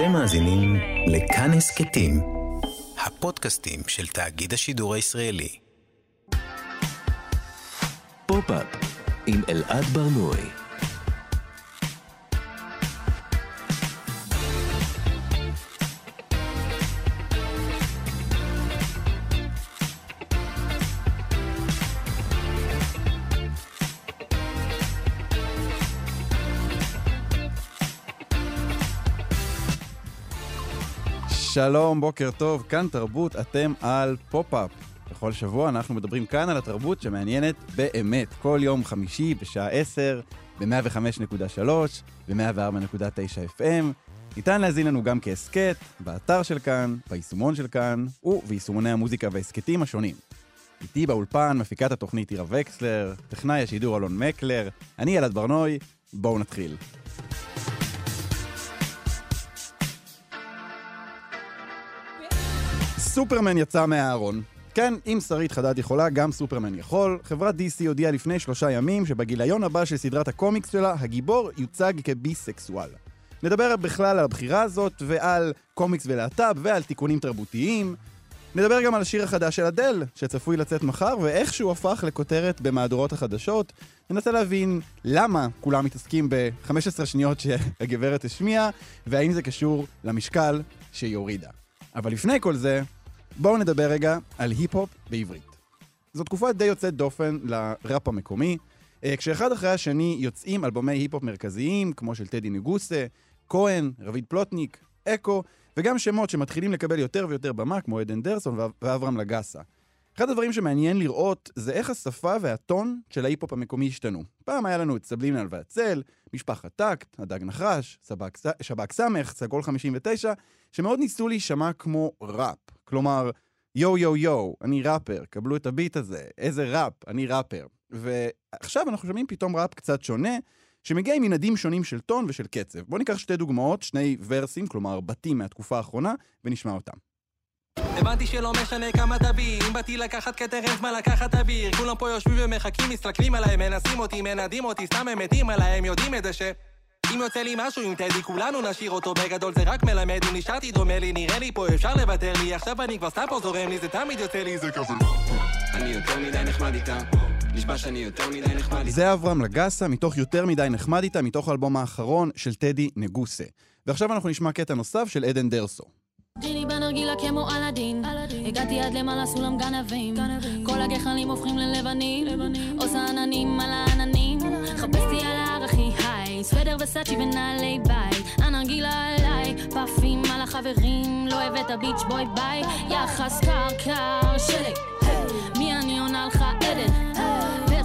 אתם מאזינים לכאן הסכתים, הפודקאסטים של תאגיד השידור הישראלי. פופ-אפ עם אלעד ברנועי. שלום, בוקר טוב, כאן תרבות, אתם על פופ-אפ. בכל שבוע אנחנו מדברים כאן על התרבות שמעניינת באמת. כל יום חמישי בשעה 10, ב-105.3, ב-104.9 FM. ניתן להאזין לנו גם כהסכת, באתר של כאן, ביישומון של כאן, וביישומוני המוזיקה וההסכתים השונים. איתי באולפן מפיקת התוכנית עירה וקסלר, טכנאי השידור אלון מקלר, אני אלעד ברנועי, בואו נתחיל. סופרמן יצא מהארון. כן, אם שרית חדד יכולה, גם סופרמן יכול. חברת DC הודיעה לפני שלושה ימים שבגיליון הבא של סדרת הקומיקס שלה, הגיבור יוצג כביסקסואל. נדבר בכלל על הבחירה הזאת, ועל קומיקס ולהט"ב, ועל תיקונים תרבותיים. נדבר גם על השיר החדש של אדל, שצפוי לצאת מחר, ואיך שהוא הפך לכותרת במהדורות החדשות. ננסה להבין למה כולם מתעסקים ב-15 שניות שהגברת השמיעה, והאם זה קשור למשקל שהיא הורידה. אבל לפני כל זה, בואו נדבר רגע על היפ-הופ בעברית. זו תקופה די יוצאת דופן לראפ המקומי, אה, כשאחד אחרי השני יוצאים אלבומי היפ-הופ מרכזיים, כמו של טדי נגוסה, כהן, רביד פלוטניק, אקו, וגם שמות שמתחילים לקבל יותר ויותר במה, כמו עדן דרסו ואברהם לגסה. אחד הדברים שמעניין לראות זה איך השפה והטון של ההיפ-הופ המקומי השתנו. פעם היה לנו את סאבלימינל והצל, משפחת תאקט, הדג נחש, שב"ק סמך, סגול 59, שמאוד ניסו להישמע כמו ראפ. כלומר, יו יו יו, אני ראפר, קבלו את הביט הזה, איזה ראפ, אני ראפר. ועכשיו אנחנו שומעים פתאום ראפ קצת שונה, שמגיע עם מנעדים שונים של טון ושל קצב. בואו ניקח שתי דוגמאות, שני ורסים, כלומר בתים מהתקופה האחרונה, ונשמע אותם. הבנתי שלא משנה כמה תביא אם באתי לקחת כתר אין זמן לקחת אוויר כולם פה יושבים ומחכים, מסתכלים עליי, מנסים אותי, מנדים אותי, סתם הם מתים עליי, הם יודעים את זה ש... אם יוצא לי משהו עם טדי, כולנו נשאיר אותו בגדול, זה רק מלמד, אם נשארתי דומה לי, נראה לי פה אפשר לוותר לי, עכשיו אני כבר סתם פה זורם לי, זה תמיד יוצא לי, זה כזה. אני יותר מדי נחמד איתה. נשבע שאני יותר מדי נחמד איתה. זה אברהם לגסה, מתוך יותר מדי נחמד איתה, מתוך האלבום האחרון של טדי נגוסה. ועכשיו אנחנו נשמע קטע נוסף של עדן דרסו. ג'יני בנרגילה כמו אלאדין הגעתי עד למעלה סולם גנבים כל הגחלים הופכים ללבנים עושה עננים על העננים היי סוודר וסאצ'י ונעלי בית הנרגילה עליי פאפים על החברים לא הבאת ביץ' בוי ביי. יחס קר שלג מי אני עונה לך עדן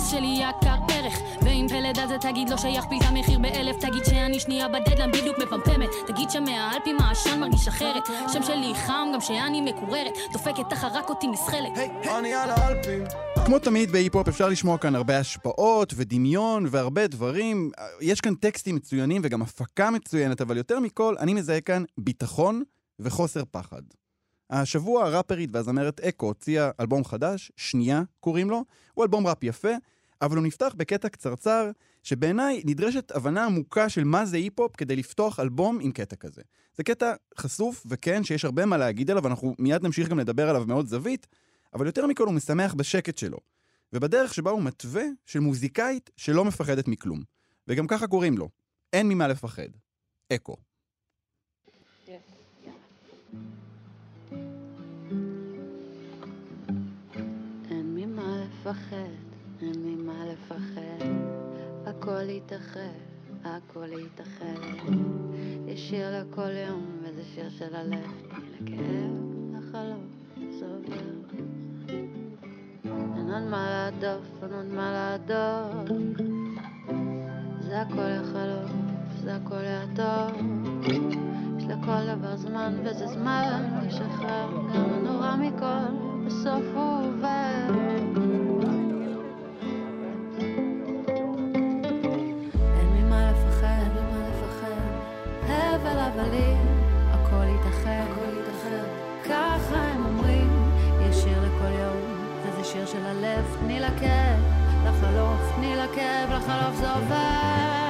שלי יקר ערך ואם פלד על זה תגיד לא שייך פיתה מחיר באלף תגיד שאני שנייה בדדלן בדיוק מפמפמת תגיד שמהאלפים העשן מרגיש אחרת שם שלי חם גם שאני מקוררת דופקת תחת רק אותי נסחלת אני על האלפים כמו תמיד בהיפ-הופ אפשר לשמוע כאן הרבה השפעות ודמיון והרבה דברים. יש כאן טקסטים מצוינים וגם הפקה מצוינת, אבל יותר מכל, אני מזהה כאן ביטחון וחוסר פחד. השבוע הראפרית והזמרת אקו הוציאה אלבום חדש, שנייה קוראים לו. הוא אלבום ראפ יפה, אבל הוא נפתח בקטע קצרצר, שבעיניי נדרשת הבנה עמוקה של מה זה היפ-הופ כדי לפתוח אלבום עם קטע כזה. זה קטע חשוף, וכן, שיש הרבה מה להגיד עליו, אנחנו מיד נמשיך גם לדבר עליו מעוד זווית, אבל יותר מכל הוא משמח בשקט שלו. ובדרך שבה הוא מתווה של מוזיקאית שלא מפחדת מכלום. וגם ככה קוראים לו, אין ממה לפחד. אקו. לפחד, אין ממה לפחד, הכל יתאחד, הכל יתאחד. יש שיר לכל יום, וזה שיר של הלב, לכאב, לחלום, זה עובר. אין עוד מה להדוף, אין עוד מה להדוף, זה הכל יחלוף, זה הכל יעטוף. יש לכל דבר זמן, וזה זמן לשחרר, גם הנורא מכל, בסוף הוא עובר. הבלים, הכל יתאחד. ככה הם אומרים, יש שיר לכל יום, וזה שיר של הלב. תני לכאב, לחלוף, תני לכאב, לחלוף זה עובר.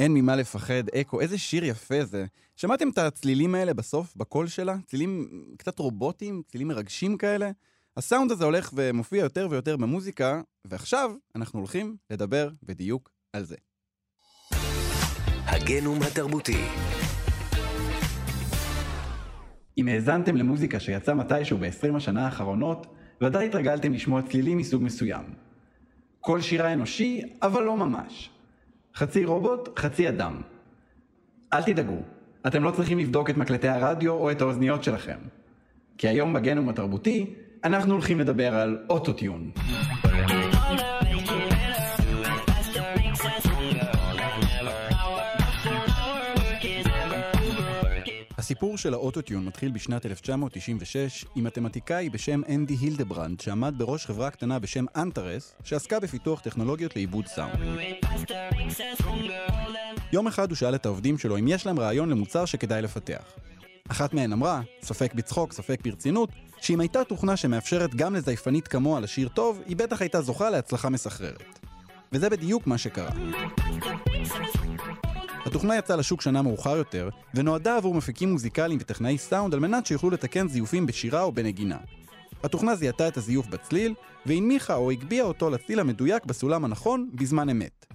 אין ממה לפחד, אקו, איזה שיר יפה זה. שמעתם את הצלילים האלה בסוף, בקול שלה? צלילים קצת רובוטיים, צלילים מרגשים כאלה? הסאונד הזה הולך ומופיע יותר ויותר במוזיקה, ועכשיו אנחנו הולכים לדבר בדיוק על זה. הגנום התרבותי. אם האזנתם למוזיקה שיצאה מתישהו ב-20 השנה האחרונות, ודאי התרגלתם לשמוע צלילים מסוג מסוים. קול שירה אנושי, אבל לא ממש. חצי רובוט, חצי אדם. אל תדאגו, אתם לא צריכים לבדוק את מקלטי הרדיו או את האוזניות שלכם. כי היום בגנום התרבותי, אנחנו הולכים לדבר על אוטוטיון. הסיפור של האוטוטיון מתחיל בשנת 1996 עם מתמטיקאי בשם אנדי הילדברנד שעמד בראש חברה קטנה בשם אנטרס שעסקה בפיתוח טכנולוגיות לעיבוד סאונד. יום אחד הוא שאל את העובדים שלו אם יש להם רעיון למוצר שכדאי לפתח. אחת מהן אמרה, ספק בצחוק, ספק ברצינות, שאם הייתה תוכנה שמאפשרת גם לזייפנית כמוה לשיר טוב, היא בטח הייתה זוכה להצלחה מסחררת. וזה בדיוק מה שקרה. התוכנה יצאה לשוק שנה מאוחר יותר, ונועדה עבור מפיקים מוזיקליים וטכנאי סאונד על מנת שיוכלו לתקן זיופים בשירה או בנגינה. התוכנה זיהתה את הזיוף בצליל, והנמיכה או הגביה אותו לצליל המדויק בסולם הנכון בזמן אמת.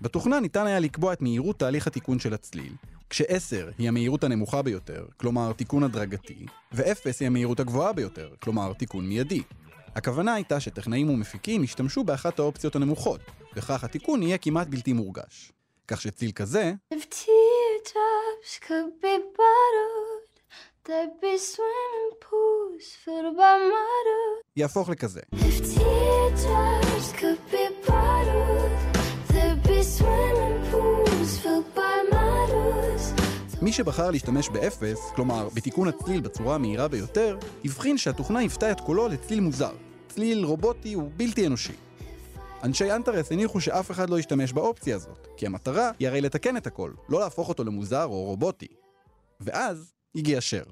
בתוכנה ניתן היה לקבוע את מהירות תהליך התיקון של הצליל, כש-10 היא המהירות הנמוכה ביותר, כלומר תיקון הדרגתי, ו-0 היא המהירות הגבוהה ביותר, כלומר תיקון מיידי. הכוונה הייתה שטכנאים ומפיקים ישתמשו באחת האופציות הנמוכות, וכך התיקון יהיה כמעט בלתי מורגש. כך שצליל כזה. יהפוך לכזה. מי שבחר להשתמש באפס, כלומר בתיקון הצליל בצורה המהירה ביותר, הבחין שהתוכנה היוותה את קולו לצליל מוזר. צליל רובוטי ובלתי אנושי. אנשי אנטרס הניחו שאף אחד לא ישתמש באופציה הזאת, כי המטרה היא הרי לתקן את הכל, לא להפוך אותו למוזר או רובוטי. ואז הגיע שר.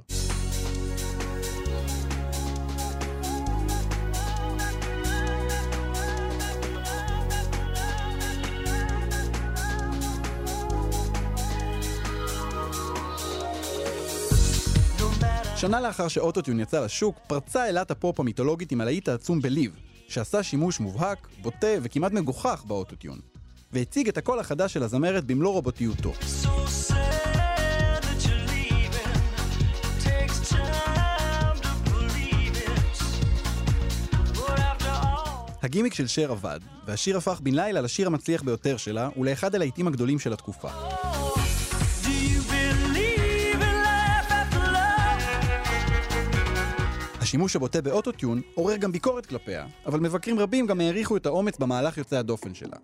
שנה לאחר שאוטוטיון יצא לשוק, פרצה אלת הפופ המיתולוגית עם הלהיט העצום בליב, שעשה שימוש מובהק, בוטה וכמעט מגוחך באוטוטיון, והציג את הקול החדש של הזמרת במלוא רובוטיותו. הגימיק של שר עבד, והשיר הפך בן לילה לשיר המצליח ביותר שלה, ולאחד הלהיטים הגדולים של התקופה. השימוש הבוטה באוטוטיון עורר גם ביקורת כלפיה, אבל מבקרים רבים גם העריכו את האומץ במהלך יוצא הדופן שלה.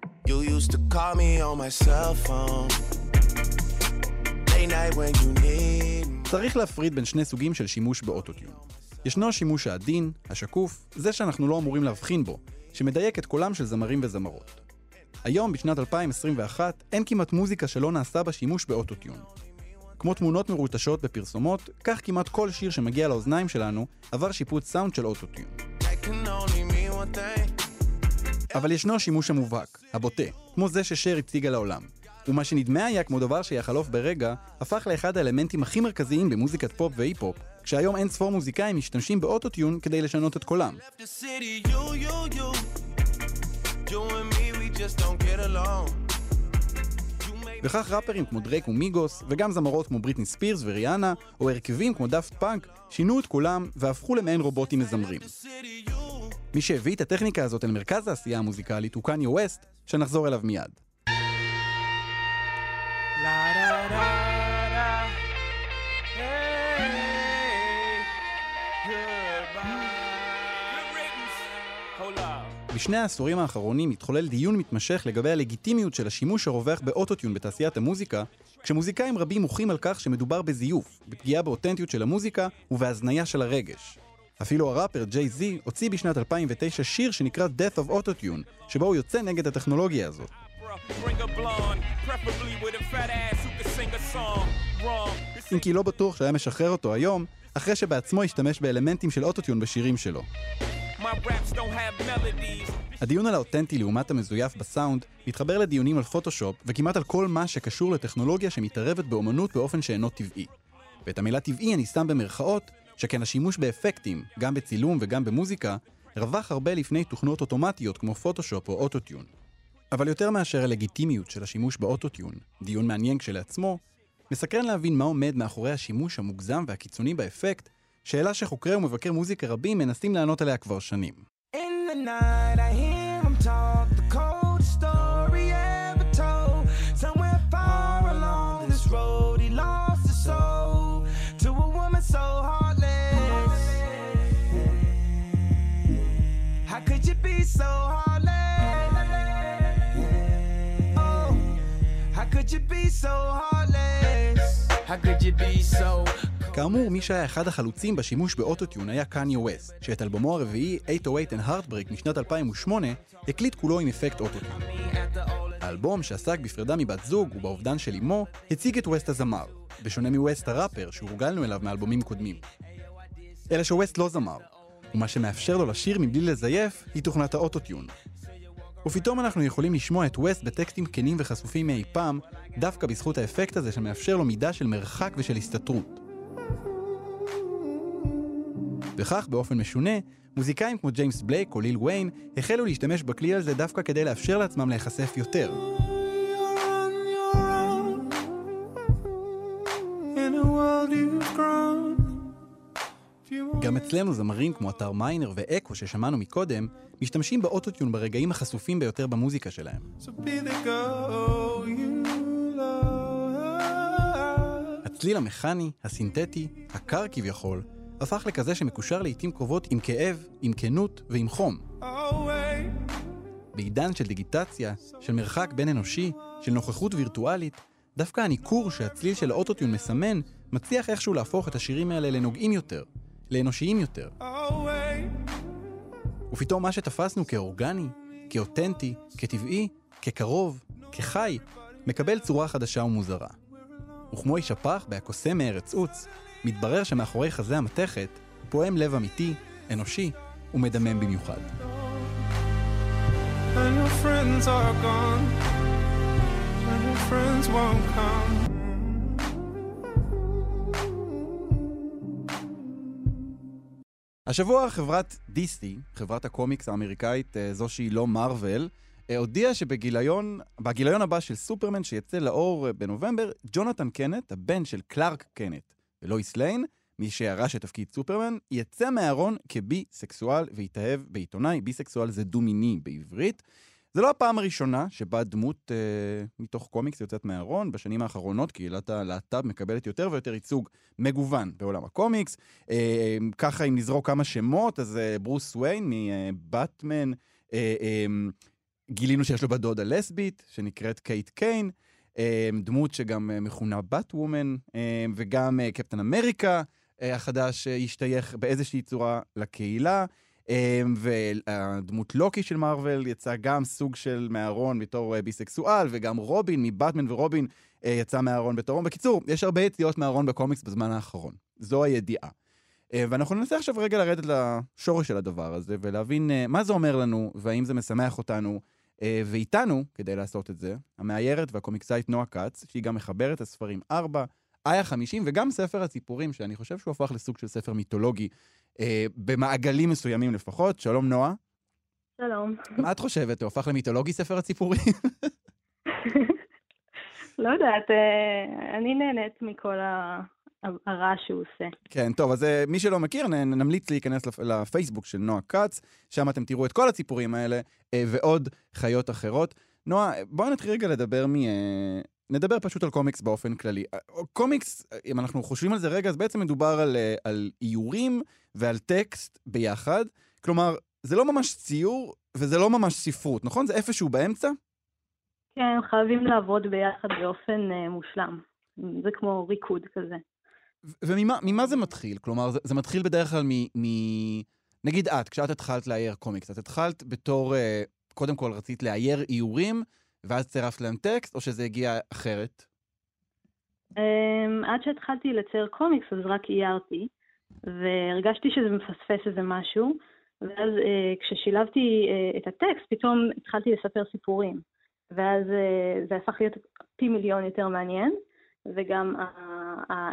צריך להפריד בין שני סוגים של שימוש באוטוטיון. ישנו השימוש העדין, השקוף, זה שאנחנו לא אמורים להבחין בו, שמדייק את קולם של זמרים וזמרות. היום, בשנת 2021, אין כמעט מוזיקה שלא נעשה בה שימוש באוטוטיון. כמו תמונות מרוטשות בפרסומות, כך כמעט כל שיר שמגיע לאוזניים שלנו עבר שיפוט סאונד של אוטוטיון. אבל ישנו השימוש המובהק, הבוטה, כמו זה ששר הציגה לעולם. ומה שנדמה היה כמו דבר שיחלוף ברגע, הפך לאחד האלמנטים הכי מרכזיים במוזיקת פופ והיפ-הופ, כשהיום אין ספור מוזיקאים משתמשים באוטוטיון כדי לשנות את קולם. City, you, you, you. וכך ראפרים כמו דרייק ומיגוס, וגם זמרות כמו בריטני ספירס וריאנה, או הרכבים כמו דאפט פאנק, שינו את קולם והפכו למעין רובוטים מזמרים. מי שהביא את הטכניקה הזאת אל מרכז העשייה המוזיקלית הוא קניה ווסט, שנחזור אליו מיד. בשני העשורים האחרונים התחולל דיון מתמשך לגבי הלגיטימיות של השימוש הרווח באוטוטיון בתעשיית המוזיקה, כשמוזיקאים רבים מוחים על כך שמדובר בזיוף, בפגיעה באותנטיות של המוזיקה ובהזניה של הרגש. אפילו הראפר ג'יי זי הוציא בשנת 2009 שיר שנקרא Death of Autotune, שבו הוא יוצא נגד הטכנולוגיה הזאת. אם כי לא בטוח שהיה משחרר אותו היום, אחרי שבעצמו השתמש באלמנטים של אוטוטיון בשירים שלו. הדיון על האותנטי לעומת המזויף בסאונד מתחבר לדיונים על פוטושופ וכמעט על כל מה שקשור לטכנולוגיה שמתערבת באומנות באופן שאינו טבעי. ואת המילה טבעי אני שם במרכאות, שכן השימוש באפקטים, גם בצילום וגם במוזיקה, רווח הרבה לפני תוכנות אוטומטיות כמו פוטושופ או אוטוטיון. אבל יותר מאשר הלגיטימיות של השימוש באוטוטיון, דיון מעניין כשלעצמו, מסקרן להבין מה עומד מאחורי השימוש המוגזם והקיצוני באפקט, שאלה שחוקרי ומבקר מוזיקה רבים מנסים לענות עליה כבר שנים. Night, I hear him talk the coldest story ever told. Somewhere far along this road, he lost his soul to a woman so heartless. How could you be so heartless? Oh, how could you be so heartless? How could you be so כאמור, מי שהיה אחד החלוצים בשימוש באוטוטיון היה קניה ווסט, שאת אלבומו הרביעי, 808 and Heartbreak משנת 2008, הקליט כולו עם אפקט אוטוטיון. האלבום, שעסק בפרידה מבת זוג ובאובדן של אמו, הציג את ווסט הזמר, בשונה מווסט הראפר שהורגלנו אליו מאלבומים קודמים. אלא שווסט לא זמר, ומה שמאפשר לו לשיר מבלי לזייף היא תוכנת האוטוטיון. ופתאום אנחנו יכולים לשמוע את ווסט בטקסטים כנים וחשופים מאי פעם, דווקא בזכות האפקט הזה שמאפשר לו מידה של מרחק ושל הסתתרות. וכך, באופן משונה, מוזיקאים כמו ג'יימס בלייק או ליל ויין החלו להשתמש בכלי הזה דווקא כדי לאפשר לעצמם להיחשף יותר. גם אצלנו זמרים כמו אתר מיינר ואקו ששמענו מקודם, משתמשים באוטוטיון ברגעים החשופים ביותר במוזיקה שלהם. So הצליל המכני, הסינתטי, הקר כביכול, הפך לכזה שמקושר לעיתים קרובות עם כאב, עם כנות ועם חום. בעידן של דיגיטציה, של מרחק בין אנושי, של נוכחות וירטואלית, דווקא הניכור שהצליל של האוטוטיון מסמן, מצליח איכשהו להפוך את השירים האלה לנוגעים יותר, לאנושיים יותר. ופתאום מה שתפסנו כאורגני, כאותנטי, כטבעי, כקרוב, כחי, מקבל צורה חדשה ומוזרה. וכמו איש הפח בהקוסם מארץ עוץ, מתברר שמאחורי חזה המתכת פועם לב אמיתי, אנושי ומדמם במיוחד. השבוע חברת DC, חברת הקומיקס האמריקאית, אה, זו שהיא לא מארוול, אה, הודיעה שבגיליון בגיליון הבא של סופרמן שיצא לאור אה, בנובמבר, ג'ונתן קנט, הבן של קלארק קנט ולואיס ליין, מי שירש את תפקיד סופרמן, יצא מהארון כבי-סקסואל ויתאהב בעיתונאי. בי-סקסואל זה דו-מיני בעברית. זה לא הפעם הראשונה שבה דמות אה, מתוך קומיקס יוצאת מהארון. בשנים האחרונות קהילת הלהט"ב מקבלת יותר ויותר ייצוג מגוון בעולם הקומיקס. אה, ככה אם נזרוק כמה שמות, אז אה, ברוס וויין מבטמן, אה, אה, גילינו שיש לו בת דודה לסבית, שנקראת קייט קיין, אה, דמות שגם אה, מכונה בת וומן, אה, וגם אה, קפטן אמריקה אה, החדש השתייך באיזושהי צורה לקהילה. אמ, והדמות לוקי של מארוול יצא גם סוג של מהארון בתור ביסקסואל, וגם רובין מבטמן ורובין יצא מהארון בתור... בקיצור, יש הרבה יציאות מהארון בקומיקס בזמן האחרון. זו הידיעה. ואנחנו ננסה עכשיו רגע לרדת לשורש של הדבר הזה, ולהבין מה זה אומר לנו, והאם זה משמח אותנו. אה, ואיתנו, כדי לעשות את זה, המאיירת והקומיקסאית נועה כץ, שהיא גם מחברת הספרים 4, איה 50, וגם ספר הציפורים, שאני חושב שהוא הפך לסוג של ספר מיתולוגי, אה, במעגלים מסוימים לפחות. שלום נועה. שלום. מה את חושבת? הוא הפך למיתולוגי ספר הציפורים? לא יודעת, אה, אני נהנית מכל ה- הרעש שהוא עושה. כן, טוב, אז אה, מי שלא מכיר, נמליץ להיכנס לפ- לפייסבוק של נועה כץ, שם אתם תראו את כל הציפורים האלה אה, ועוד חיות אחרות. נועה, בואי נתחיל רגע לדבר מ... אה, נדבר פשוט על קומיקס באופן כללי. קומיקס, אם אנחנו חושבים על זה רגע, אז בעצם מדובר על, על איורים ועל טקסט ביחד. כלומר, זה לא ממש ציור וזה לא ממש ספרות, נכון? זה איפשהו באמצע? כן, חייבים לעבוד ביחד באופן אה, מושלם. זה כמו ריקוד כזה. וממה ממה זה מתחיל? כלומר, זה, זה מתחיל בדרך כלל מ, מ... נגיד את, כשאת התחלת לאייר קומיקס, את התחלת בתור, אה, קודם כל רצית לאייר איורים, ואז צירפת להם טקסט, או שזה הגיע אחרת? אמ, עד שהתחלתי לצייר קומיקס אז רק איירתי, והרגשתי שזה מפספס איזה משהו, ואז אה, כששילבתי אה, את הטקסט, פתאום התחלתי לספר סיפורים. ואז זה הפך להיות פי מיליון יותר מעניין, וגם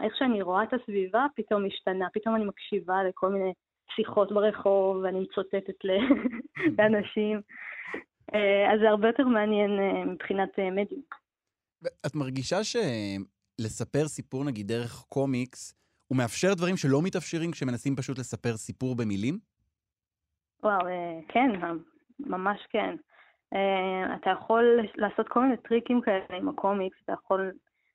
איך שאני רואה את הסביבה פתאום השתנה, פתאום אני מקשיבה לכל מיני שיחות ברחוב, ואני מצוטטת לאנשים. אה, אז זה הרבה יותר מעניין אה, מבחינת אה, מדיום. את מרגישה שלספר סיפור, נגיד, דרך קומיקס, הוא מאפשר דברים שלא מתאפשרים כשמנסים פשוט לספר סיפור במילים? וואו, אה, כן, ממש כן. אה, אתה יכול לעשות כל מיני טריקים כאלה עם הקומיקס, אתה יכול,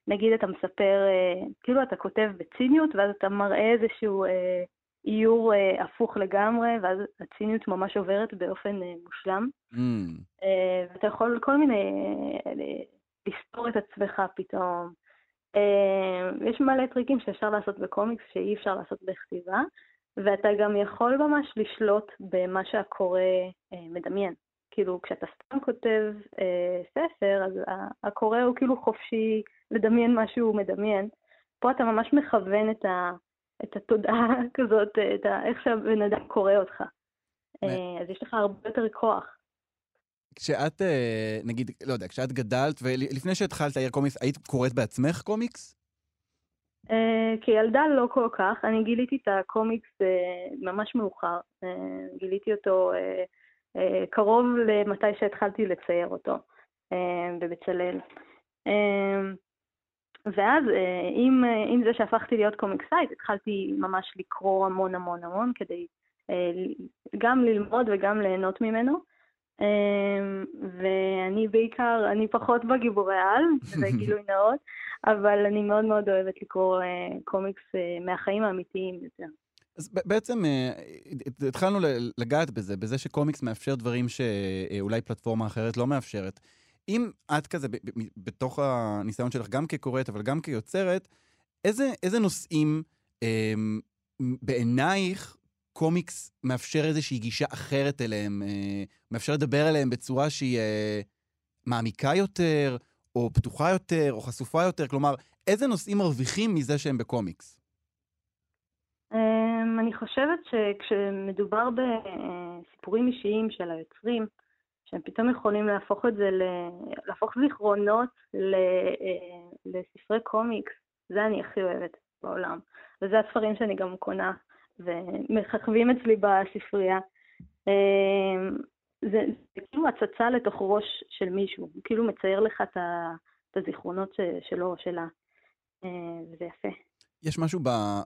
נגיד אתה מספר, אה, כאילו אתה כותב בציניות, ואז אתה מראה איזשהו אה, איור אה, הפוך לגמרי, ואז הציניות ממש עוברת באופן מושלם. Mm. ואתה יכול כל מיני, לסתור את עצמך פתאום. יש מלא טריקים שאפשר לעשות בקומיקס שאי אפשר לעשות בכתיבה, ואתה גם יכול ממש לשלוט במה שהקורא מדמיין. כאילו, כשאתה סתם כותב ספר, אז הקורא הוא כאילו חופשי לדמיין מה שהוא מדמיין. פה אתה ממש מכוון את, ה, את התודעה כזאת, את ה, איך שהבן אדם קורא אותך. אה, אז יש לך הרבה יותר כוח. כשאת, אה, נגיד, לא יודע, כשאת גדלת, ולפני שהתחלת להעיר קומיקס, היית קוראת בעצמך קומיקס? אה, כילדה לא כל כך, אני גיליתי את הקומיקס ממש מאוחר. גיליתי אותו קרוב למתי שהתחלתי לצייר אותו בבצלאל. ואז אה, עם, אה, עם זה שהפכתי להיות קומיקסאית, התחלתי ממש לקרוא המון המון המון כדי אה, גם ללמוד וגם ליהנות ממנו. אה, ואני בעיקר, אני פחות בגיבורי על, זה גילוי נאות, אבל אני מאוד מאוד אוהבת לקרוא קומיקס מהחיים האמיתיים יותר. אז בעצם התחלנו לגעת בזה, בזה שקומיקס מאפשר דברים שאולי פלטפורמה אחרת לא מאפשרת. אם את כזה, בתוך הניסיון שלך, גם כקוראת, אבל גם כיוצרת, איזה, איזה נושאים אה, בעינייך קומיקס מאפשר איזושהי גישה אחרת אליהם, אה, מאפשר לדבר עליהם בצורה שהיא אה, מעמיקה יותר, או פתוחה יותר, או חשופה יותר? כלומר, איזה נושאים מרוויחים מזה שהם בקומיקס? אמ, אני חושבת שכשמדובר בסיפורים אישיים של היוצרים, שהם פתאום יכולים להפוך את זה, ל- להפוך זיכרונות ל- אה, לספרי קומיקס, זה אני הכי אוהבת בעולם. וזה הספרים שאני גם קונה ומככבים אצלי בספרייה. אמ, זה, זה כאילו הצצה לתוך ראש של מישהו, הוא כאילו מצייר לך את ה- את הזיכרונות ש- שלו או שלה, אה, וזה יפה. יש משהו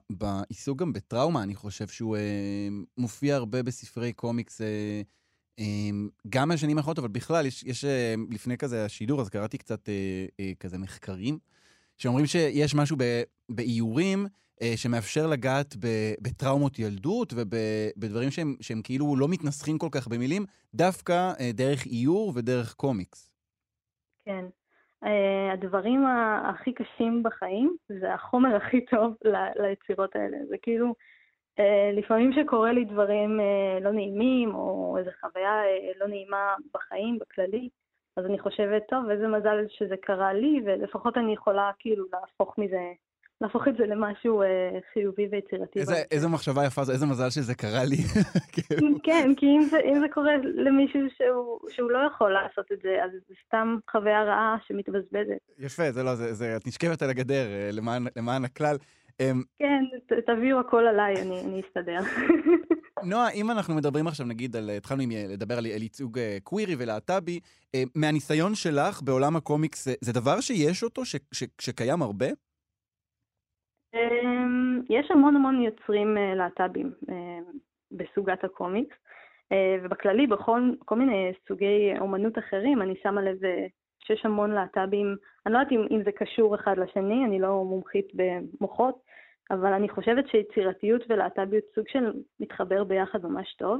בעיסוק גם בטראומה, אני חושב, שהוא אה, מופיע הרבה בספרי קומיקס, אה, אה, גם מהשנים האחרונות, אבל בכלל, יש, יש אה, לפני כזה השידור, אז קראתי קצת אה, אה, כזה מחקרים, שאומרים שיש משהו באיורים אה, שמאפשר לגעת בטראומות ילדות ובדברים שהם, שהם כאילו לא מתנסחים כל כך במילים, דווקא דרך איור ודרך קומיקס. כן. הדברים הכי קשים בחיים זה החומר הכי טוב ליצירות האלה. זה כאילו, לפעמים שקורה לי דברים uh, לא נעימים, או איזו חוויה uh, לא נעימה בחיים, בכללי, אז אני חושבת, טוב, איזה מזל שזה קרה לי, ולפחות אני יכולה כאילו להפוך מזה, להפוך את זה למשהו חיובי ויצירתי. איזה, איזה מחשבה יפה זו, איזה מזל שזה קרה לי. כאילו. כן, כי אם זה, אם זה קורה למישהו שהוא, שהוא לא יכול לעשות את זה, אז זה סתם חוויה רעה שמתבזבזת. יפה, זה לא, זה, זה, את נשכבת על הגדר אה, למען, למען הכלל. אמ, כן, תביאו הכל עליי, אני, אני אסתדר. נועה, אם אנחנו מדברים עכשיו, נגיד, על, התחלנו עם, אה, לדבר על, על ייצוג אה, קווירי ולהט"בי, אה, מהניסיון שלך בעולם הקומיקס, אה, זה דבר שיש אותו, ש, ש, שקיים הרבה? אמ, יש המון המון יוצרים להט"בים בסוגת הקומיקס, ובכללי בכל כל מיני סוגי אומנות אחרים, אני שמה לב שיש המון להט"בים, אני לא יודעת אם, אם זה קשור אחד לשני, אני לא מומחית במוחות, אבל אני חושבת שיצירתיות ולהט"ביות סוג של מתחבר ביחד ממש טוב.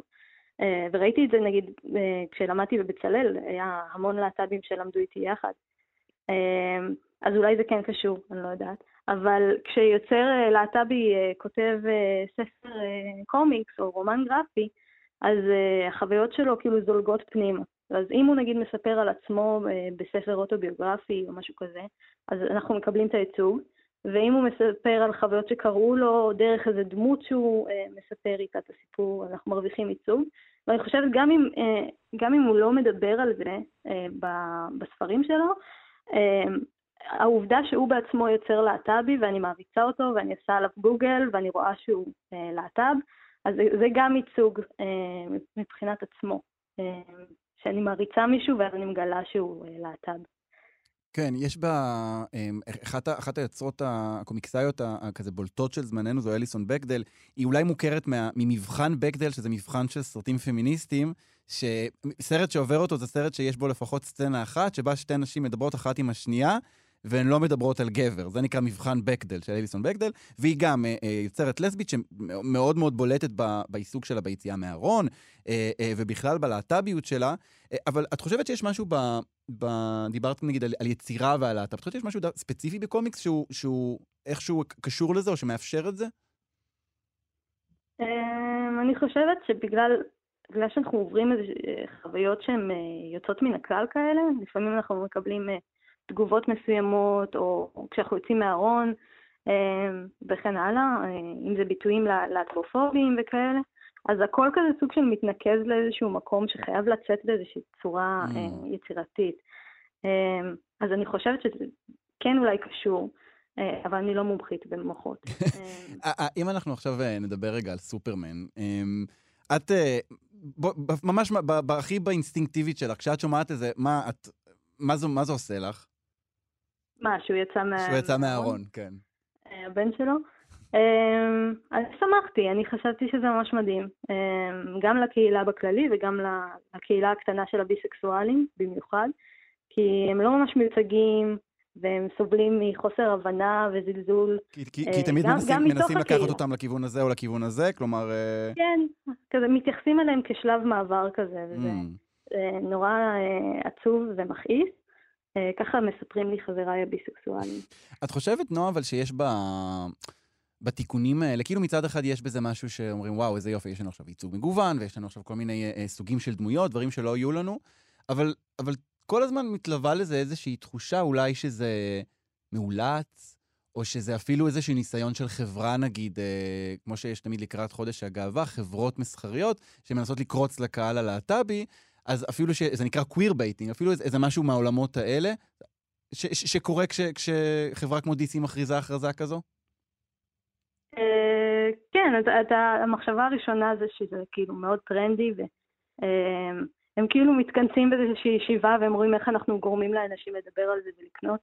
אה, וראיתי את זה נגיד אה, כשלמדתי בבצלאל, היה המון להט"בים שלמדו איתי יחד. אה, אז אולי זה כן קשור, אני לא יודעת. אבל כשיוצר להט"בי כותב ספר קומיקס או רומן גרפי, אז החוויות שלו כאילו זולגות פנימה. אז אם הוא נגיד מספר על עצמו אה, בספר אוטוביוגרפי או משהו כזה, אז אנחנו מקבלים את הייצוג, ואם הוא מספר על חוויות שקרו לו, דרך איזה דמות שהוא אה, מספר איתה את הסיפור, אנחנו מרוויחים ייצוג. ואני חושבת, גם אם, אה, גם אם הוא לא מדבר על זה בספרים שלו, העובדה שהוא בעצמו יוצר להט"בי, ואני מעריצה אותו, ואני עושה עליו גוגל, ואני רואה שהוא להט"ב, אז זה, גם ייצוג מבחינת עצמו. שאני מעריצה מישהו ואז אני מגלה שהוא אה, להט"ב. כן, יש בה... אמ, אחת, אחת היוצרות הקומיקסאיות הכזה בולטות של זמננו זו אליסון בקדל. היא אולי מוכרת מה, ממבחן בקדל, שזה מבחן של סרטים פמיניסטיים, שסרט שעובר אותו זה סרט שיש בו לפחות סצנה אחת, שבה שתי נשים מדברות אחת עם השנייה, והן לא מדברות על גבר. זה נקרא מבחן בקדל של אליסון בקדל, והיא גם אה, אה, יוצרת לסבית שמאוד מאוד בולטת ב, בעיסוק שלה ביציאה מהארון, אה, אה, ובכלל בלהט"ביות שלה. אה, אבל את חושבת שיש משהו ב... ב... דיברת נגיד על, על יצירה ועל להט"ב, את חושבת שיש משהו ספציפי בקומיקס שהוא, שהוא איכשהו קשור לזה או שמאפשר את זה? אמ, אני חושבת שבגלל בגלל שאנחנו עוברים איזה אה, חוויות שהן אה, יוצאות מן הכלל כאלה, לפעמים אנחנו מקבלים אה, תגובות מסוימות, או, כשאנחנו יוצאים מהארון, אמ, וכן הלאה, אה, אם זה ביטויים לה- להטרופובים וכאלה, אז הכל כזה סוג של מתנקז לאיזשהו מקום שחייב לצאת באיזושהי צורה Mm. אה, יצירתית. אמ, אז אני חושבת שזה כן אולי קשור, אה, אבל אני לא מומחית במוחות. אם אנחנו עכשיו נדבר רגע על סופרמן, אמ, את ממש הכי באינסטינקטיבית שלך, כשאת שומעת את, מה זה, מה זה עושה לך? מה, שהוא יצא מה... שהוא יצא מהארון, כן. אה, הבן שלו. אמ, אני שמחתי, אני חשבתי שזה ממש מדהים. אמ, גם לקהילה בכללי וגם לקהילה הקטנה של הביסקסואלים במיוחד, כי הם לא ממש מיוצגים, והם סובלים מחוסר הבנה וזלזול. כי, כי, אה, כי תמיד גם- מנסים, גם מנסים לקחת הקהילה. אותם לכיוון הזה או לכיוון הזה, כלומר... אה, כן, כזה מתייחסים אליהם כשלב מעבר כזה, וזה mm, אה, נורא אה, עצוב ומכעיס. אה, ככה מספרים לי חבריי הביסקסואלים. את חושבת, נועה, אבל שיש ב... בתיקונים האלה, כאילו מצד אחד יש בזה משהו שאומרים, וואו, איזה יופי, יש לנו עכשיו ייצוג מגוון, ויש לנו עכשיו כל מיני אה, סוגים של דמויות, דברים שלא יהיו לנו, אבל, אבל כל הזמן מתלווה לזה איזושהי תחושה אולי שזה מאולץ, או שזה אפילו איזשהו ניסיון של חברה, נגיד, אה, כמו שיש תמיד לקראת חודש הגאווה, חברות מסחריות שמנסות לקרוץ לקהל הלהט"בי, אז אפילו שזה נקרא queer baiting, אפילו איזה, איזה משהו מהעולמות האלה, ש, ש, שקורה כש, כשחברה כמו DC מכריזה הכרזה כזו? אה, כן, אז את ה- המחשבה הראשונה זה שזה כאילו מאוד טרנדי, והם כאילו מתכנסים באיזושהי ישיבה והם רואים איך אנחנו גורמים לאנשים לדבר על זה ולקנות.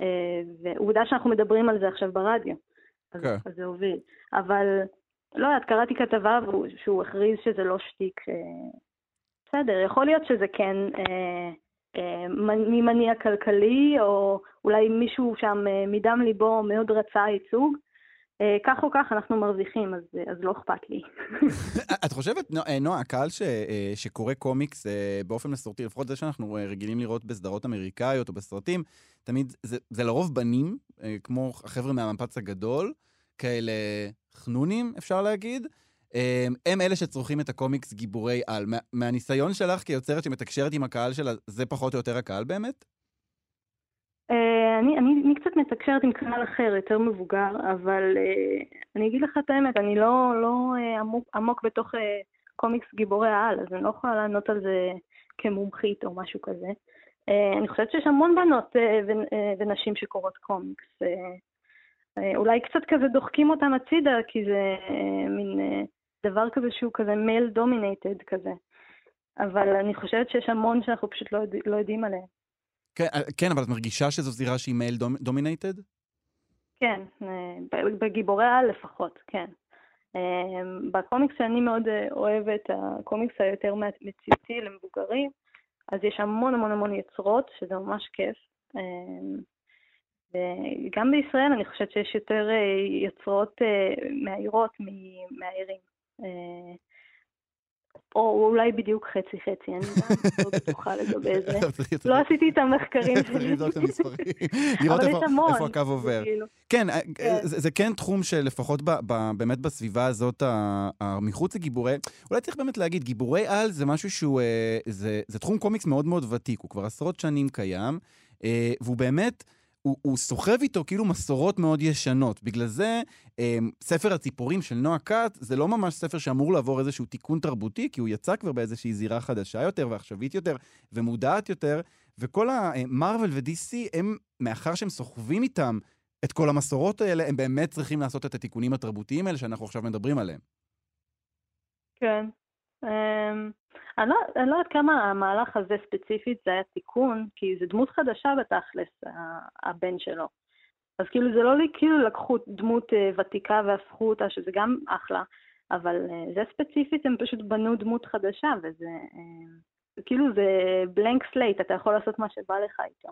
אה, ועובדה שאנחנו מדברים על זה עכשיו ברדיו, אז, כן. אז זה הוביל. אבל לא יודעת, קראתי כתבה שהוא הכריז שזה לא שטיק. בסדר, יכול להיות שזה כן אה, אה, ממניע כלכלי, או אולי מישהו שם אה, מדם ליבו מאוד רצה ייצוג. אה, כך או כך אנחנו מרוויחים, אז, אז לא אכפת לי. את חושבת, אה, נועה, הקהל ש, אה, שקורא קומיקס אה, באופן מסורתי, לפחות זה שאנחנו אה, רגילים לראות בסדרות אמריקאיות או בסרטים, תמיד, זה, זה לרוב בנים, אה, כמו החבר'ה מהמפץ הגדול, כאלה חנונים, אפשר להגיד. אה, הם אלה שצורכים את הקומיקס גיבורי על. מה, מהניסיון שלך כיוצרת שמתקשרת עם הקהל שלה, זה פחות או יותר הקהל באמת? אה, אני, אני, אני קצת מתקשרת עם קהל אחר, יותר מבוגר, אבל אה, אני אגיד לך את האמת, אני לא, לא אה, עמוק, עמוק בתוך קומיקס גיבורי העל, אז אני לא יכולה לענות על זה כמומחית או משהו כזה. אני חושבת שיש המון בנות ונשים שקוראות קומיקס. אולי קצת כזה דוחקים אותם הצידה, כי זה מין דבר כזה שהוא כזה מייל דומינטד כזה. אבל אני חושבת שיש המון שאנחנו פשוט לא, יודע, לא יודעים עליהם. כן, אה, כן, אבל את מרגישה שזו זירה שהיא מייל דומינטד? כן, אה, בגיבורי העל לפחות, כן. אה, בקומיקס שאני מאוד אוהבת, הקומיקס היותר מציאותי למבוגרים, אז יש המון המון המון יוצרות, שזה ממש כיף. וגם בישראל אני חושבת שיש יותר יוצרות מאיירות ממאיירים. אה, או אולי בדיוק חצי-חצי, אני לא בטוחה לגבי זה. צריך- לא עשיתי את המחקרים צריך שלי. לבדוק את המספרים. לראות איפה הקו עובר. כאילו. כן, אה, כן. זה, כן תחום שלפחות באמת בסביבה הזאת, מחוץ לגיבורי, אולי צריך באמת להגיד, גיבורי על זה משהו שהוא, אה, זה, תחום קומיקס מאוד מאוד ותיק, הוא כבר עשרות שנים קיים, אה, והוא באמת, הוא, הוא סוחב איתו כאילו מסורות מאוד ישנות. בגלל זה, אה, ספר הציפורים של נועה כת זה לא ממש ספר שאמור לעבור איזשהו תיקון תרבותי, כי הוא יצא כבר באיזושהי זירה חדשה יותר ועכשווית יותר ומודעת יותר, וכל המרוויל ו-DC, הם, מאחר שהם סוחבים איתם את כל המסורות האלה, הם באמת צריכים לעשות את התיקונים התרבותיים האלה שאנחנו עכשיו מדברים עליהם. כן. אמ, לא, אני לא יודעת כמה המהלך הזה ספציפית זה היה תיקון, כי זה דמות חדשה בתכלס, הבן שלו. אז כאילו זה לא לי, כאילו לקחו דמות אה, ותיקה והפכו אותה, שזה גם אחלה, אבל אה, זה ספציפית, הם פשוט בנו דמות חדשה, וזה אה, כאילו זה blank slate, אתה יכול לעשות מה שבא לך איתו.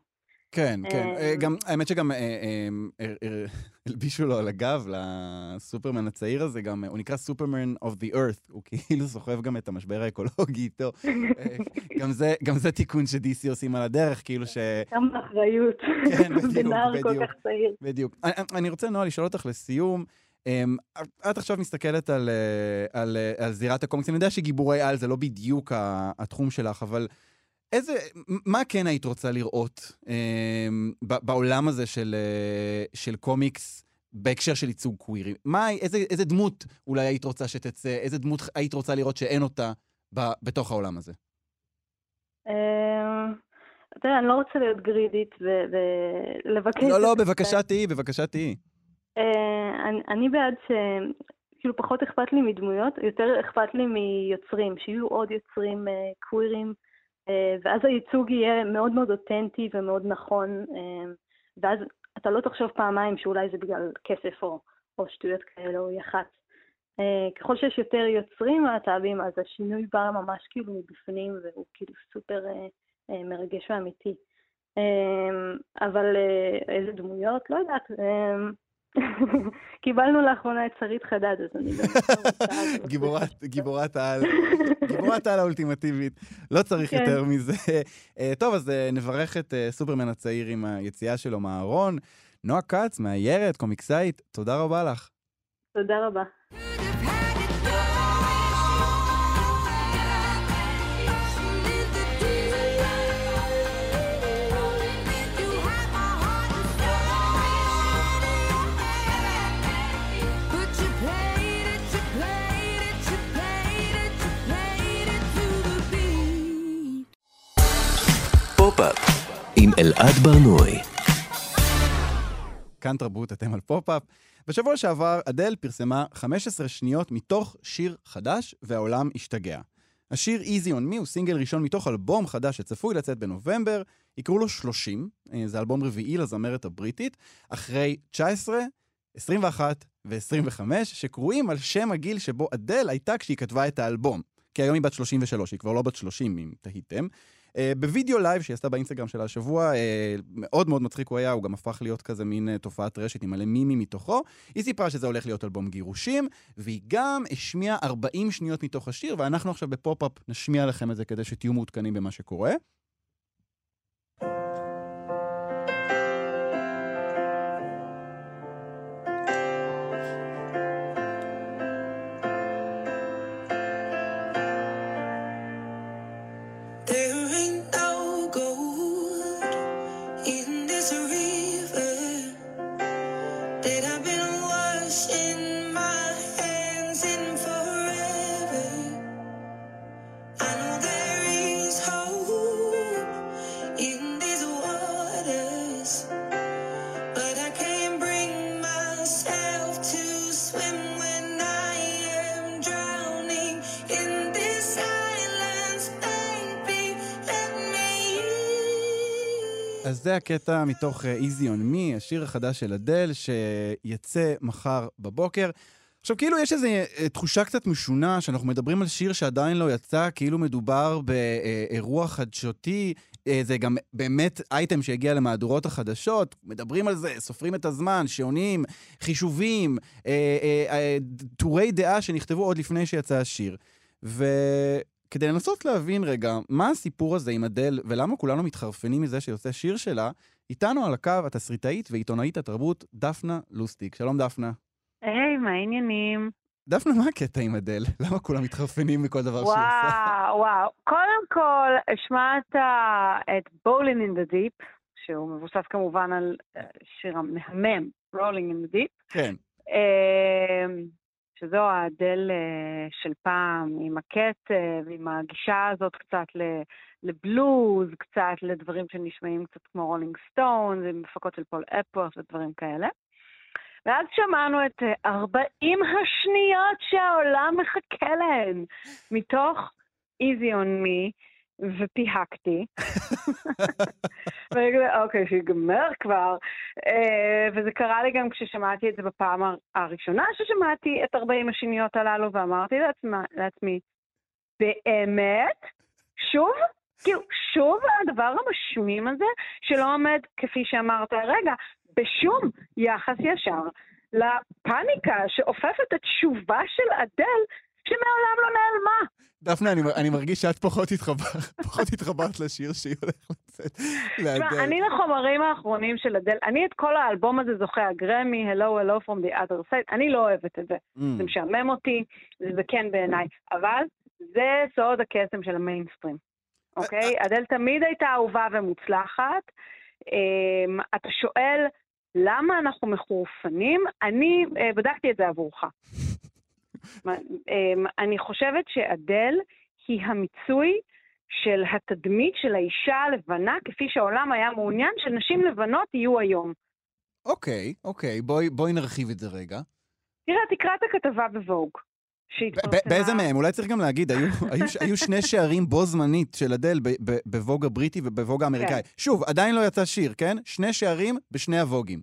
כן, כן. אמ, אה, גם, האמת שגם אה, אה, אה, אה, הלבישו לו על הגב, לסופרמן הצעיר הזה, גם, אה, הוא נקרא סופרמן of the earth, הוא כאילו סוחב גם את המשבר האקולוגי איתו. אה, גם זה, גם תיקון ש-DC עושים על הדרך, כאילו ש... כמה אחריות. כן, בדיוק, בנער כל בדיוק. כך צעיר. בדיוק. אני, רוצה, נועה, לשאול אותך לסיום, אמ, את עכשיו מסתכלת על, אה, על, אה, על זירת הקומיקס, אני יודע שגיבורי על זה לא בדיוק התחום שלך, אבל איזה, מה כן היית רוצה לראות ב- בעולם הזה של, אה, של קומיקס בהקשר של ייצוג קווירי? מה, איזה, איזה דמות אולי היית רוצה שתצא, איזה דמות היית רוצה לראות שאין אותה ב, בתוך העולם הזה? אמ, אתה יודע, אני לא רוצה להיות גרידית ולבקש... לא, לא, בבקשה תהיי, בבקשה תהיי. אה, אני- אני בעד ש... כאילו פחות אכפת לי מדמויות, יותר אכפת לי מיוצרים, שיהיו עוד יוצרים אה, קווירים, אה, ואז הייצוג יהיה מאוד מאוד אותנטי ומאוד נכון, אה, ואז אתה לא תחשוב פעמיים שאולי זה בגלל כסף או, או שטויות כאלה או יח"צ. אה, ככל שיש יותר יוצרים להט"בים, אז השינוי בא ממש כאילו מבפנים, והוא כאילו סופר אה, אה, מרגש ואמיתי. אה, אבל אה, איזה דמויות? לא יודעת. קיבלנו לאחרונה את שרית חדד, אז אני. גיבורת, גיבורת העל, גיבורת העל האולטימטיבית. לא צריך כן. יותר מזה. אה, טוב, אז אה, נברך את אה, סופרמן הצעיר עם היציאה שלו מהארון. נועה כץ, מאיירת, קומיקסאית, תודה רבה לך. תודה רבה. אלעד ברנועי. כאן תרבות, אתם על פופ-אפ. בשבוע שעבר אדל פרסמה 15 שניות מתוך שיר חדש, והעולם השתגע. השיר Easy on Me הוא סינגל ראשון מתוך אלבום חדש שצפוי לצאת בנובמבר, יקראו לו 30, אה, זה אלבום רביעי לזמרת הבריטית, אחרי 19, 21 ו-25, שקרויים על שם הגיל שבו אדל הייתה כשהיא כתבה את האלבום. כי היום היא בת 33, היא כבר לא בת 30, אם תהיתם. אה, בווידאו לייב שהיא עשתה באינסטגרם שלה השבוע, אה, מאוד מאוד מצחיק הוא היה, הוא גם הפך להיות כזה מין אה, תופעת רשת עם מלא מימים מתוכו. היא סיפרה שזה הולך להיות אלבום גירושים, והיא גם השמיעה 40 שניות מתוך השיר, ואנחנו עכשיו בפופ-אפ נשמיע לכם את זה כדי שתהיו מעודכנים במה שקורה. זה הקטע מתוך אה, Easy on Me, השיר החדש של אדל, שיצא מחר בבוקר. עכשיו, כאילו יש איזו אה, תחושה קצת משונה, שאנחנו מדברים על שיר שעדיין לא יצא, כאילו מדובר באירוע חדשותי. אה, זה גם באמת אייטם שהגיע למהדורות החדשות, מדברים על זה, סופרים את הזמן, שעונים, חישובים, טורי דעה שנכתבו עוד לפני שיצא השיר. וכדי לנסות להבין רגע, מה הסיפור הזה עם אדל, ולמה כולנו מתחרפנים מזה שיוצא שיר שלה, איתנו על הקו התסריטאית ועיתונאית התרבות דפנה לוסטיק. שלום דפנה. היי, מה העניינים? דפנה, מה הקטע עם אדל? למה כולם מתחרפנים מכל דבר שהיא עושה? וואו, וואו. קודם כל, השמעת את Bowling in the Deep, שהוא מבוסס כמובן על אה, שיר המהמם, Rolling in the Deep, כן. אה, שזו האדל אה, של פעם, עם הקצב, עם הגישה הזאת קצת לבלוז, קצת לדברים שנשמעים קצת כמו רולינג סטון, עם הפקות של פול אפוורת' ודברים כאלה. ואז שמענו את אה, 40 השניות שהעולם מחכה להן, מתוך Easy on Me, ופיהקתי. אוקיי, שיגמר כבר. אה, וזה קרה לי גם כששמעתי את זה בפעם הר- הראשונה ששמעתי את 40 השניות הללו, ואמרתי לעצמה, לעצמי, באמת? שוב? כאילו, שוב הדבר המשמים הזה, שלא עומד, כפי שאמרת הרגע, בשום יחס ישר לפאניקה שאופפת את שובה של אדל, שמעולם לא נעלמה. דפנה, אני, אני מרגיש שאת פחות התחברת, פחות התחברת לשיר שהיא הולכת לצאת תשמע. אני לחומרים האחרונים של אדל, אני את כל האלבום הזה זוכה הגרמי, Hello, Hello from the other side, אני לא אוהבת את זה. Mm. זה משעמם אותי, זה כן בעיניי, אבל זה סוד הקסם של המיינסטרים, אוקיי? אדל תמיד הייתה אהובה ומוצלחת. אמ, אתה שואל, למה אנחנו מחורפנים? אני אה, בדקתי את זה עבורך. אמ, אני חושבת שאדל היא המיצוי של התדמית של האישה הלבנה, כפי שהעולם היה מעוניין שנשים לבנות יהיו היום. אוקיי, אוקיי, בואי, בואי נרחיב את זה רגע. תראה, תקרא את הכתבה בווג. באיזה מהם? אולי צריך גם להגיד, היו, היו, היו שני שערים בו זמנית של אדל בווג הבריטי ובווג האמריקאי. כן. שוב, עדיין לא יצא שיר, כן? שני שערים בשני הווגים.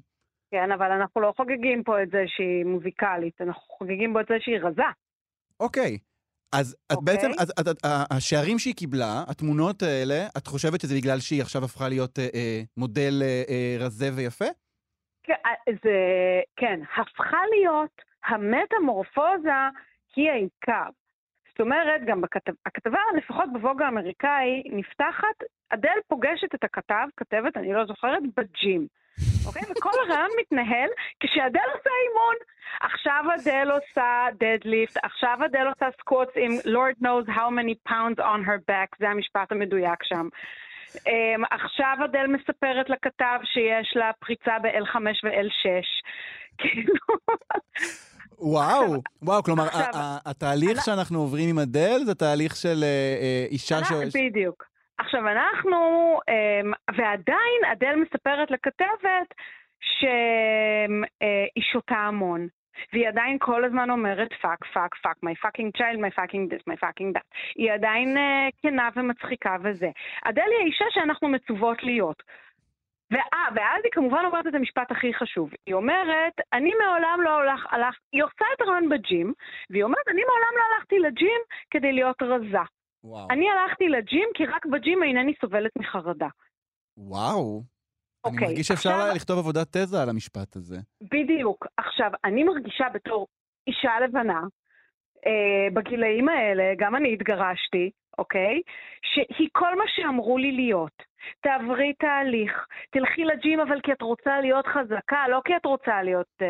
כן, אבל אנחנו לא חוגגים פה את זה שהיא מוזיקלית, אנחנו חוגגים פה את זה שהיא רזה. אוקיי. אז את אוקיי. בעצם, אז, אז, ה- השערים שהיא קיבלה, התמונות האלה, את חושבת שזה בגלל שהיא עכשיו הפכה להיות אה, אה, מודל אה, אה, רזה ויפה? כן, אה, זה, כן, הפכה להיות המטמורפוזה היא העיקר. זאת אומרת, גם בכתב, הכתבה, לפחות ב Vogue האמריקאי, נפתחת, אדל פוגשת את הכתב, כתבת, אני לא זוכרת, ב gym. אוקיי? וכל הרעיון מתנהל כשאדל עושה אימון. עכשיו אדל עושה deadlift, עכשיו אדל עושה squats עם Lord knows how many pounds on her back, זה המשפט המדויק שם. Um, עכשיו אדל מספרת לכתב שיש לה פריצה ב-L5 ו-L6. כאילו... וואו, וואו, כלומר, עכשיו- התהליך שאנחנו עוברים עם אדל זה תהליך של אה, אה, אישה ש... בדיוק. עכשיו אנחנו, אמ, ועדיין אדל מספרת לכתבת שהיא שותה המון. והיא עדיין כל הזמן אומרת fuck, fuck, fuck, my fucking child, my fucking this, my fucking that. היא עדיין אה, כנה ומצחיקה וזה. אדל היא האישה שאנחנו מצוות להיות. ואה, ואז היא כמובן אומרת את המשפט הכי חשוב. היא אומרת, אני מעולם לא הולך, הלך, היא עושה את הרעיון בג'ים, והיא אומרת, אני מעולם לא הלכתי לג'ים כדי להיות רזה. וואו. אני הלכתי לג'ים כי רק בג'ים אינני סובלת מחרדה. וואו. אני אוקיי, מרגיש שאפשר עכשיו- לכתוב עבודת תזה על המשפט הזה. בדיוק. עכשיו, אני מרגישה בתור אישה לבנה, אה, בגילאים האלה, גם אני התגרשתי, אוקיי? שהיא כל מה שאמרו לי להיות. תעברי תהליך, תלכי לג'ים אבל כי את רוצה להיות חזקה, לא כי את רוצה להיות אה,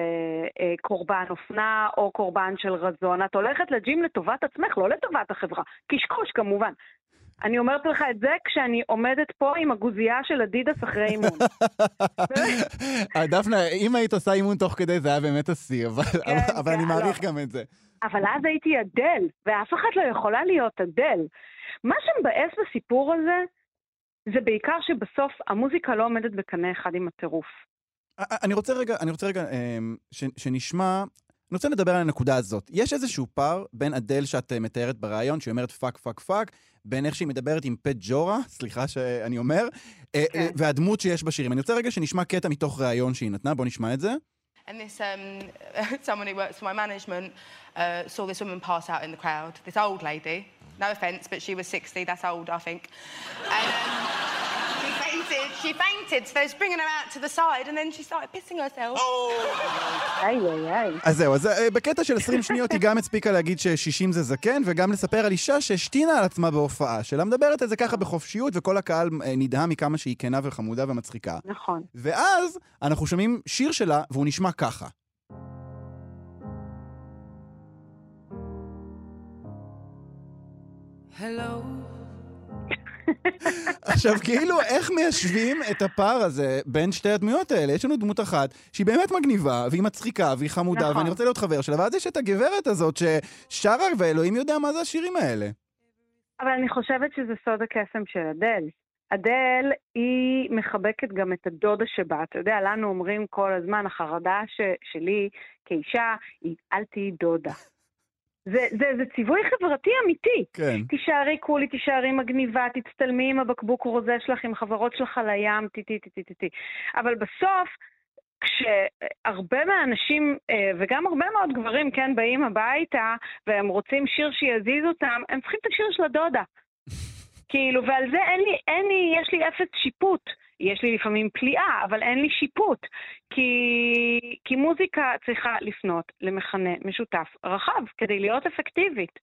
אה, קורבן אופנה או קורבן של רזון. את הולכת לג'ים לטובת עצמך, לא לטובת החברה. קשקוש כמובן. אני אומרת לך את זה כשאני עומדת פה עם הגוזייה של אדידס אחרי אימון. אה, דפנה, אם היית עושה אימון תוך כדי זה היה באמת השיא, אבל- כן, אבל אני כן, מעריך לא. גם את זה. אבל אז הייתי אדל, ואף אחת לא יכולה להיות אדל. מה שמבאס בסיפור הזה, זה בעיקר שבסוף המוזיקה לא עומדת בקנה אחד עם הטירוף. אני רוצה רגע, אני רוצה רגע אמ, ש- שנשמע, אני רוצה לדבר על הנקודה הזאת. יש איזשהו פער בין אדל שאת אה, מתארת בריאיון, שהיא אומרת fuck fuck fuck, בין איך שהיא מדברת עם פה ג'ורה, סליחה שאני אומר, אה, כן. אה, והדמות שיש בשירים. אני רוצה רגע שנשמע קטע מתוך ראיון שהיא נתנה, בוא נשמע את זה. And this, um, someone who works for my management uh, saw this woman pass out in the crowd. This old lady. No offence, but she was 60. That's old, I think. And um, she fainted. She fainted. So they was bringing her out to the side, and then she started pissing herself. איי איי איי. אז זהו, אז אה, בקטע של 20 שניות היא גם הספיקה להגיד ש-60 זה זקן, וגם לספר על אישה שהשתינה על עצמה בהופעה שלה, מדברת על זה ככה בחופשיות, וכל הקהל אה, נדהם מכמה שהיא כנה וחמודה ומצחיקה. נכון. ואז אנחנו שומעים שיר שלה, והוא נשמע ככה. Hello. עכשיו, כאילו, איך מיישבים את הפער הזה בין שתי הדמויות האלה? יש לנו דמות אחת שהיא באמת מגניבה, והיא מצחיקה, והיא חמודה, נכון. ואני רוצה להיות חבר שלה, ואז יש את הגברת הזאת ששרה, ואלוהים יודע מה זה השירים האלה. אבל אני חושבת שזה סוד הקסם של אדל. אדל, היא מחבקת גם את הדודה שבה. אתה יודע, לנו אומרים כל הזמן, החרדה ש, שלי כאישה היא אל תהיי דודה. זה, זה, זה ציווי חברתי אמיתי. כן. תישארי קולי, תישארי מגניבה, תצטלמי עם הבקבוק רוזה שלך, עם חברות שלך לים, טי טי טי טי טי טי. אבל בסוף, כשהרבה מהאנשים, אה, וגם הרבה מאוד גברים, כן, באים הביתה, והם רוצים שיר שיזיז אותם, הם צריכים את השיר של הדודה. כאילו, ועל זה אין לי, אין לי, יש לי אפס שיפוט. יש לי לפעמים פליאה, אבל אין לי שיפוט. כי, כי מוזיקה צריכה לפנות למכנה משותף רחב כדי להיות אפקטיבית.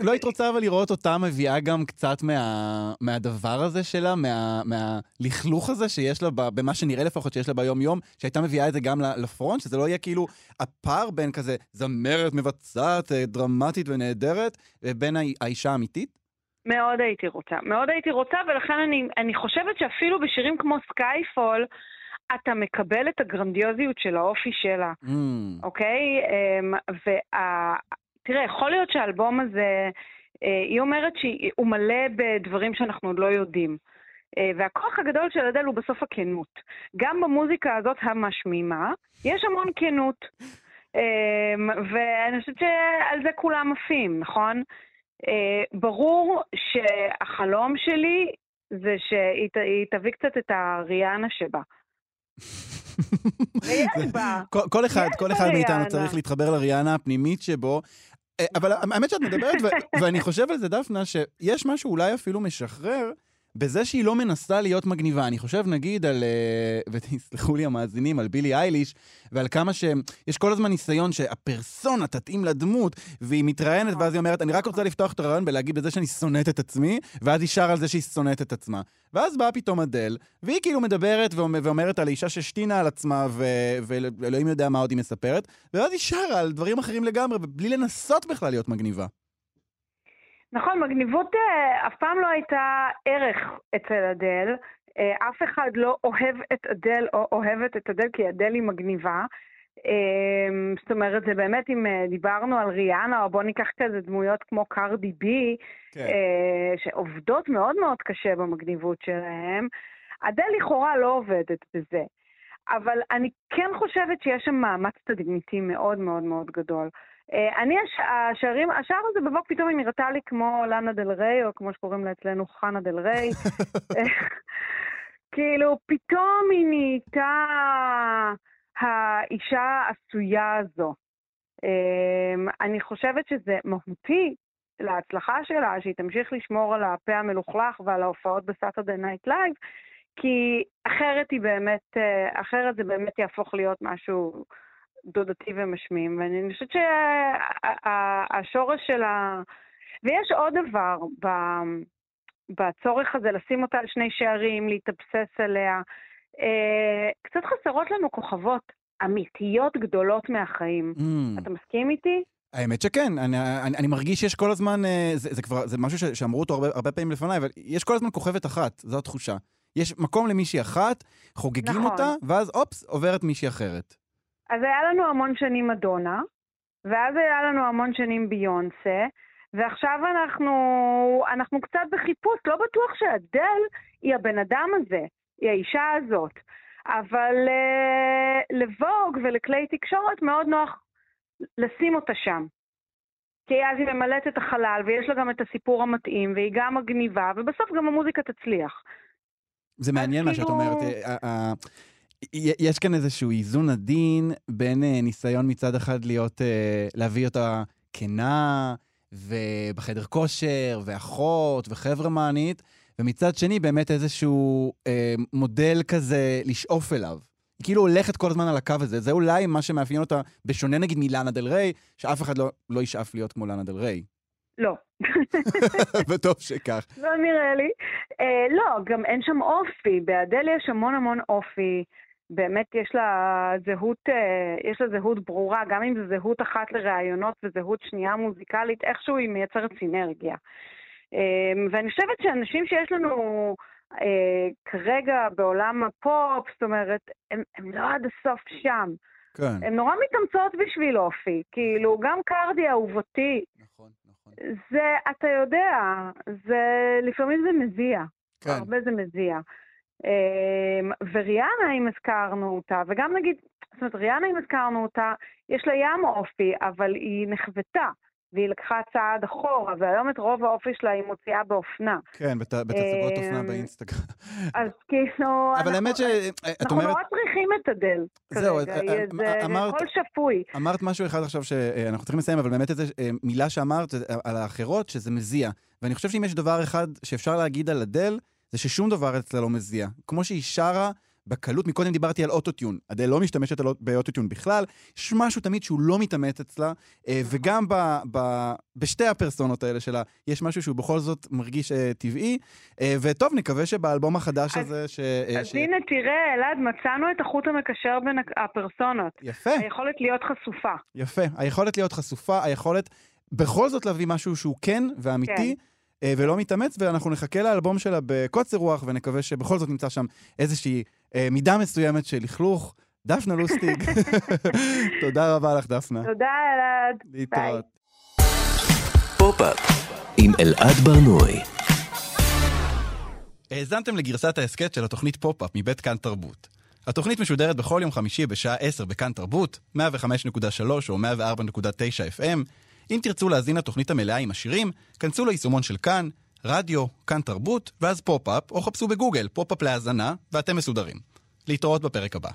לא היית רוצה אבל לראות אותה מביאה גם קצת מה, מהדבר הזה שלה, מה, מהלכלוך הזה שיש לה, במה שנראה לפחות שיש לה ביום-יום, שהייתה מביאה את זה גם ל front, שזה לא יהיה כאילו הפער בין כזה זמרת מבצעת, אה, דרמטית ונהדרת, ובין האי- האישה האמיתית? מאוד הייתי רוצה, מאוד הייתי רוצה, ולכן אני, אני חושבת שאפילו בשירים כמו Skyfall, אתה מקבל את הגרנדיוזיות של האופי שלה, Mm. אוקיי? אמ, וה... תראה, יכול להיות שהאלבום הזה, אה, היא אומרת שהוא מלא בדברים שאנחנו עוד לא יודעים. אה, והכוח הגדול של אדל הוא בסוף הכנות. גם במוזיקה הזאת המשמימה, יש המון כנות. אמ, ואני חושבת שעל זה כולם עפים, נכון? אה, ברור שהחלום שלי זה שהיא תביא קצת את הריאנה שבה. כל, כל אחד, כל אחד מאיתנו. צריך להתחבר לריאנה הפנימית שבו. אה, אבל האמת שאת מדברת, ואני חושב על זה, דפנה, שיש משהו אולי אפילו משחרר בזה שהיא לא מנסה להיות מגניבה. אני חושב, נגיד, על, אה, ותסלחו לי המאזינים, על בילי אייליש, ועל כמה שיש כל הזמן ניסיון שהפרסונה תתאים לדמות, והיא מתראיינת, ואז היא אומרת, אני רק רוצה לפתוח את הרעיון בלהגיד בזה שאני שונאת את עצמי, ואז היא שרה על זה שהיא שונאת את עצמה. ואז באה פתאום אדל, והיא כאילו מדברת ואומ- ואומרת על אישה שהשתינה על עצמה, ו- ואלוהים יודע מה עוד היא מספרת, ואז היא שרה על דברים אחרים לגמרי, בלי לנסות בכלל להיות מגניבה. נכון, מגניבות אה, אף פעם לא הייתה ערך אצל אדל. אה, אף אחד לא אוהב את אדל או אוהבת את אדל כי אדל היא מגניבה. אה, זאת אומרת, זה באמת, אם אה, דיברנו על ריאנה, או בוא ניקח כזה דמויות כמו קרדי בי, כן. שעובדות מאוד מאוד קשה במגניבות שלהם, אדל לכאורה לא עובדת בזה. אבל אני כן חושבת שיש שם מאמץ תדמיתי מאוד מאוד מאוד גדול. אה, אני, הש- השערים, השער הזה בבוק פתאום היא נראתה לי כמו לאנה דל ריי, או כמו שקוראים לה אצלנו חנה דל ריי. כאילו, פתאום היא נהייתה האישה העשויה הזו. אה, אני חושבת שזה מהותי להצלחה שלה, שהיא תמשיך לשמור על הפה המלוכלך ועל ההופעות ב Saturday Night Live, כי אחרת היא באמת, אה, אחרת זה באמת יהפוך להיות משהו דודתי ומשמים, ואני חושבת שהשורש של ה... ויש עוד דבר ב... בצורך הזה לשים אותה על שני שערים, להתאבסס עליה. אה, קצת חסרות לנו כוכבות אמיתיות גדולות מהחיים. Mm. אתה מסכים איתי? האמת שכן, אני, אני, אני מרגיש שיש כל הזמן, אה, זה, זה כבר, זה משהו ש, שאמרו אותו הרבה, הרבה פעמים לפניי, אבל יש כל הזמן כוכבת אחת, זו התחושה. יש מקום למישהי אחת, חוגגים נכון. אותה, ואז אופס, עוברת מישהי אחרת. אז היה לנו המון שנים מדונה, ואז היה לנו המון שנים ביונסה, ועכשיו אנחנו, אנחנו קצת בחיפוש, לא בטוח שאדל היא הבן אדם הזה, היא האישה הזאת. אבל uh, לבוג ולכלי תקשורת מאוד נוח לשים אותה שם. כי אז היא ממלאת את החלל, ויש לה גם את הסיפור המתאים, והיא גם מגניבה, ובסוף גם המוזיקה תצליח. זה מעניין מה שאת כאילו- אומרת. יש כאן איזשהו איזון עדין בין אה, ניסיון מצד אחד להיות, אה, להביא אותה כנה, ובחדר כושר, ואחות, וחברמנית, ומצד שני באמת איזשהו אה, מודל כזה לשאוף אליו. היא כאילו הולכת כל הזמן על הקו הזה. זה אולי מה שמאפיין אותה, בשונה נגיד מלאנה דל ריי, שאף אחד לא, לא ישאף להיות כמו לאנה דל ריי. לא. וטוב שכך. לא נראה לי. אה, לא, גם אין שם אופי. באדל יש המון המון אופי. באמת יש לה זהות, אה, יש לה זהות ברורה, גם אם זו זהות אחת לראיונות וזהות שנייה מוזיקלית, איכשהו היא מייצרת סינרגיה. אמ, ואני חושבת שאנשים שיש לנו אה, כרגע בעולם הפופ, זאת אומרת, הם, הם לא עד הסוף שם. כן. הן נורא מתאמצות בשביל אופי, כאילו, גם קרדי אהובתי. נכון, נכון. זה, אתה יודע, זה, לפעמים זה מזיע. כן. הרבה זה מזיע. אמ, וריאנה, אם הזכרנו אותה, וגם נגיד, זאת אומרת, ריאנה, אם הזכרנו אותה, יש לה ים אופי, אבל היא נחוותה, והיא לקחה צעד אחורה, והיום את רוב האופי שלה היא מוציאה באופנה. כן, בת- בתצוגות אופנה אמ, באינסטגרם. אז כאילו... אבל האמת ש... את אנחנו אומרת... נורא צריכים את אדל. זהו, כרגע, אה, אה, זה אמרת- קול שפוי. אמרת משהו אחד עכשיו שאנחנו צריכים לסיים, אבל באמת איזה אה, מילה שאמרת על האחרות, שזה מזיע. ואני חושב שאם יש דבר אחד שאפשר להגיד על אדל, זה ששום דבר אצלה לא מזיע. כמו שהיא שרה בקלות, מקודם דיברתי על אוטוטיון. אדל לא משתמשת על- באוטוטיון בכלל, יש משהו תמיד שהוא לא מתאמץ אצלה, אה, וגם ב, ב, בשתי הפרסונות האלה שלה, יש משהו שהוא בכל זאת מרגיש אה, טבעי. אה, וטוב, נקווה שבאלבום החדש הזה, ש... אה, אז ש- הנה, תראה, אלעד, מצאנו את החוט המקשר בין הפרסונות. יפה. היכולת להיות חשופה. יפה. היכולת להיות חשופה, היכולת בכל זאת להביא משהו שהוא כן ואמיתי. אה, ולא מתאמץ, ואנחנו נחכה לאלבום שלה בקוצר רוח, ונקווה שבכל זאת נמצא שם איזושהי אה, מידה מסוימת של לכלוך. דפנה לוסטיג, תודה רבה לך, דפנה. תודה, אלעד. להתראות. פופ-אפ עם אלעד בר-נוי. האזנתם לגרסת ההסכת של התוכנית פופ-אפ מבית כאן תרבות. התוכנית משודרת בכל יום חמישי בשעה 10 בכאן תרבות, 105.3 או 104.9 FM. אם תרצו להאזין לתוכנית המלאה עם השירים, כנסו ליישומון של כאן, רדיו, כאן תרבות, ואז פופ-אפ, או חפשו בגוגל פופ-אפ להאזנה, ואתם מסודרים. להתראות בפרק הבא.